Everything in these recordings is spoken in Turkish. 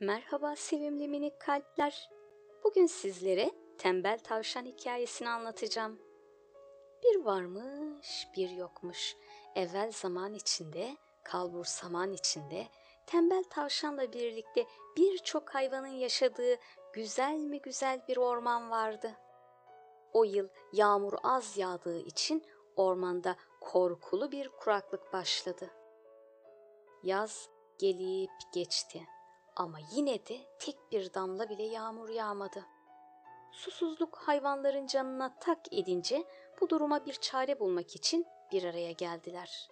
Merhaba sevimli minik kalpler. Bugün sizlere tembel tavşan hikayesini anlatacağım. Bir varmış, bir yokmuş. Evvel zaman içinde, kalbur saman içinde, tembel tavşanla birlikte birçok hayvanın yaşadığı güzel mi güzel bir orman vardı. O yıl yağmur az yağdığı için ormanda korkulu bir kuraklık başladı. Yaz gelip geçti ama yine de tek bir damla bile yağmur yağmadı. Susuzluk hayvanların canına tak edince bu duruma bir çare bulmak için bir araya geldiler.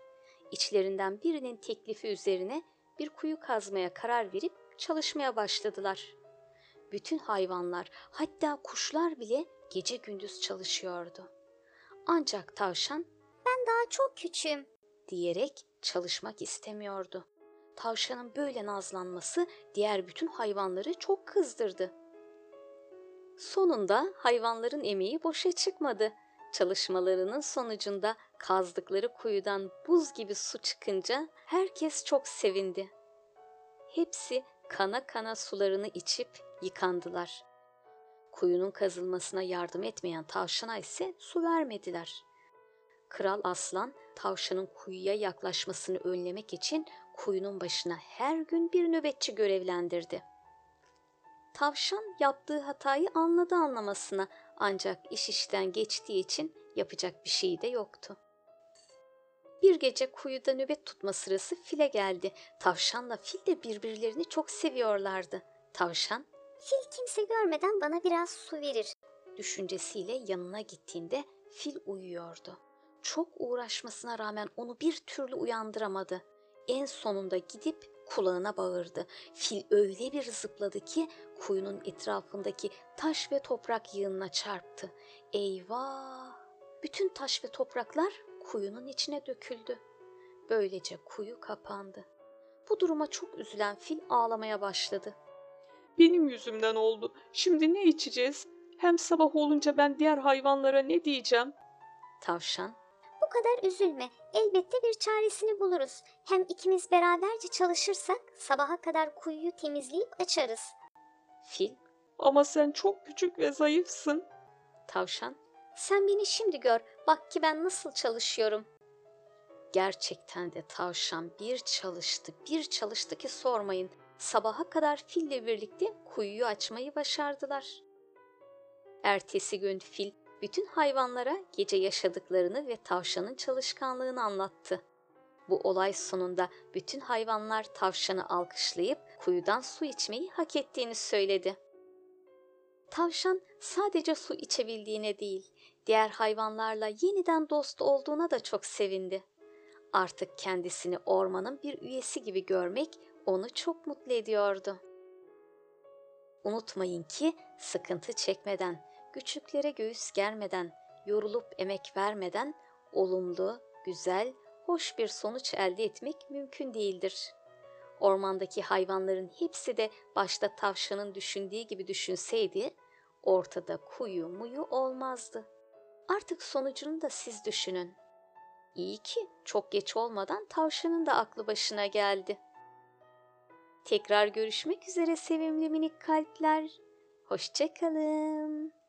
İçlerinden birinin teklifi üzerine bir kuyu kazmaya karar verip çalışmaya başladılar. Bütün hayvanlar, hatta kuşlar bile gece gündüz çalışıyordu. Ancak tavşan Daha çok küçüğüm. diyerek çalışmak istemiyordu. Tavşanın böyle nazlanması diğer bütün hayvanları çok kızdırdı. Sonunda hayvanların emeği boşa çıkmadı. Çalışmalarının sonucunda kazdıkları kuyudan buz gibi su çıkınca herkes çok sevindi. Hepsi kana kana sularını içip yıkandılar. Kuyunun kazılmasına yardım etmeyen tavşana ise su vermediler. Kral Aslan tavşanın kuyuya yaklaşmasını önlemek için kuyunun başına her gün bir nöbetçi görevlendirdi. Tavşan yaptığı hatayı anladı anlamasına ancak iş işten geçtiği için yapacak bir şey de yoktu. Bir gece kuyuda nöbet tutma sırası file geldi. Tavşanla fil de birbirlerini çok seviyorlardı. Tavşan Fil kimse görmeden bana biraz su verir. düşüncesiyle yanına gittiğinde fil uyuyordu. Çok uğraşmasına rağmen onu bir türlü uyandıramadı. En sonunda gidip kulağına bağırdı. Fil öyle bir zıpladı ki kuyunun etrafındaki taş ve toprak yığınına çarptı. Eyvah! Bütün taş ve topraklar kuyunun içine döküldü. Böylece kuyu kapandı. Bu duruma çok üzülen fil ağlamaya başladı. Benim yüzümden oldu. Şimdi ne içeceğiz? Hem sabah olunca ben diğer hayvanlara ne diyeceğim? Tavşan kadar üzülme. Elbette bir çaresini buluruz. Hem ikimiz beraberce çalışırsak sabaha kadar kuyuyu temizleyip açarız. Fil, Ama sen çok küçük ve zayıfsın. tavşan Sen beni şimdi gör. Bak ki ben nasıl çalışıyorum. Gerçekten de tavşan bir çalıştı, bir çalıştı ki sormayın. Sabaha kadar fille birlikte kuyuyu açmayı başardılar. Ertesi gün fil bütün hayvanlara gece yaşadıklarını ve tavşanın çalışkanlığını anlattı. Bu olay sonunda bütün hayvanlar tavşanı alkışlayıp kuyudan su içmeyi hak ettiğini söyledi. Tavşan sadece su içebildiğine değil, diğer hayvanlarla yeniden dost olduğuna da çok sevindi. Artık kendisini ormanın bir üyesi gibi görmek onu çok mutlu ediyordu. Unutmayın ki sıkıntı çekmeden, güçlüklere göğüs germeden, yorulup emek vermeden olumlu, güzel, hoş bir sonuç elde etmek mümkün değildir. Ormandaki hayvanların hepsi de başta tavşanın düşündüğü gibi düşünseydi, ortada kuyu muyu olmazdı. Artık sonucunu da siz düşünün. İyi ki çok geç olmadan tavşanın da aklı başına geldi. Tekrar görüşmek üzere sevimli minik kalpler. Hoşçakalın.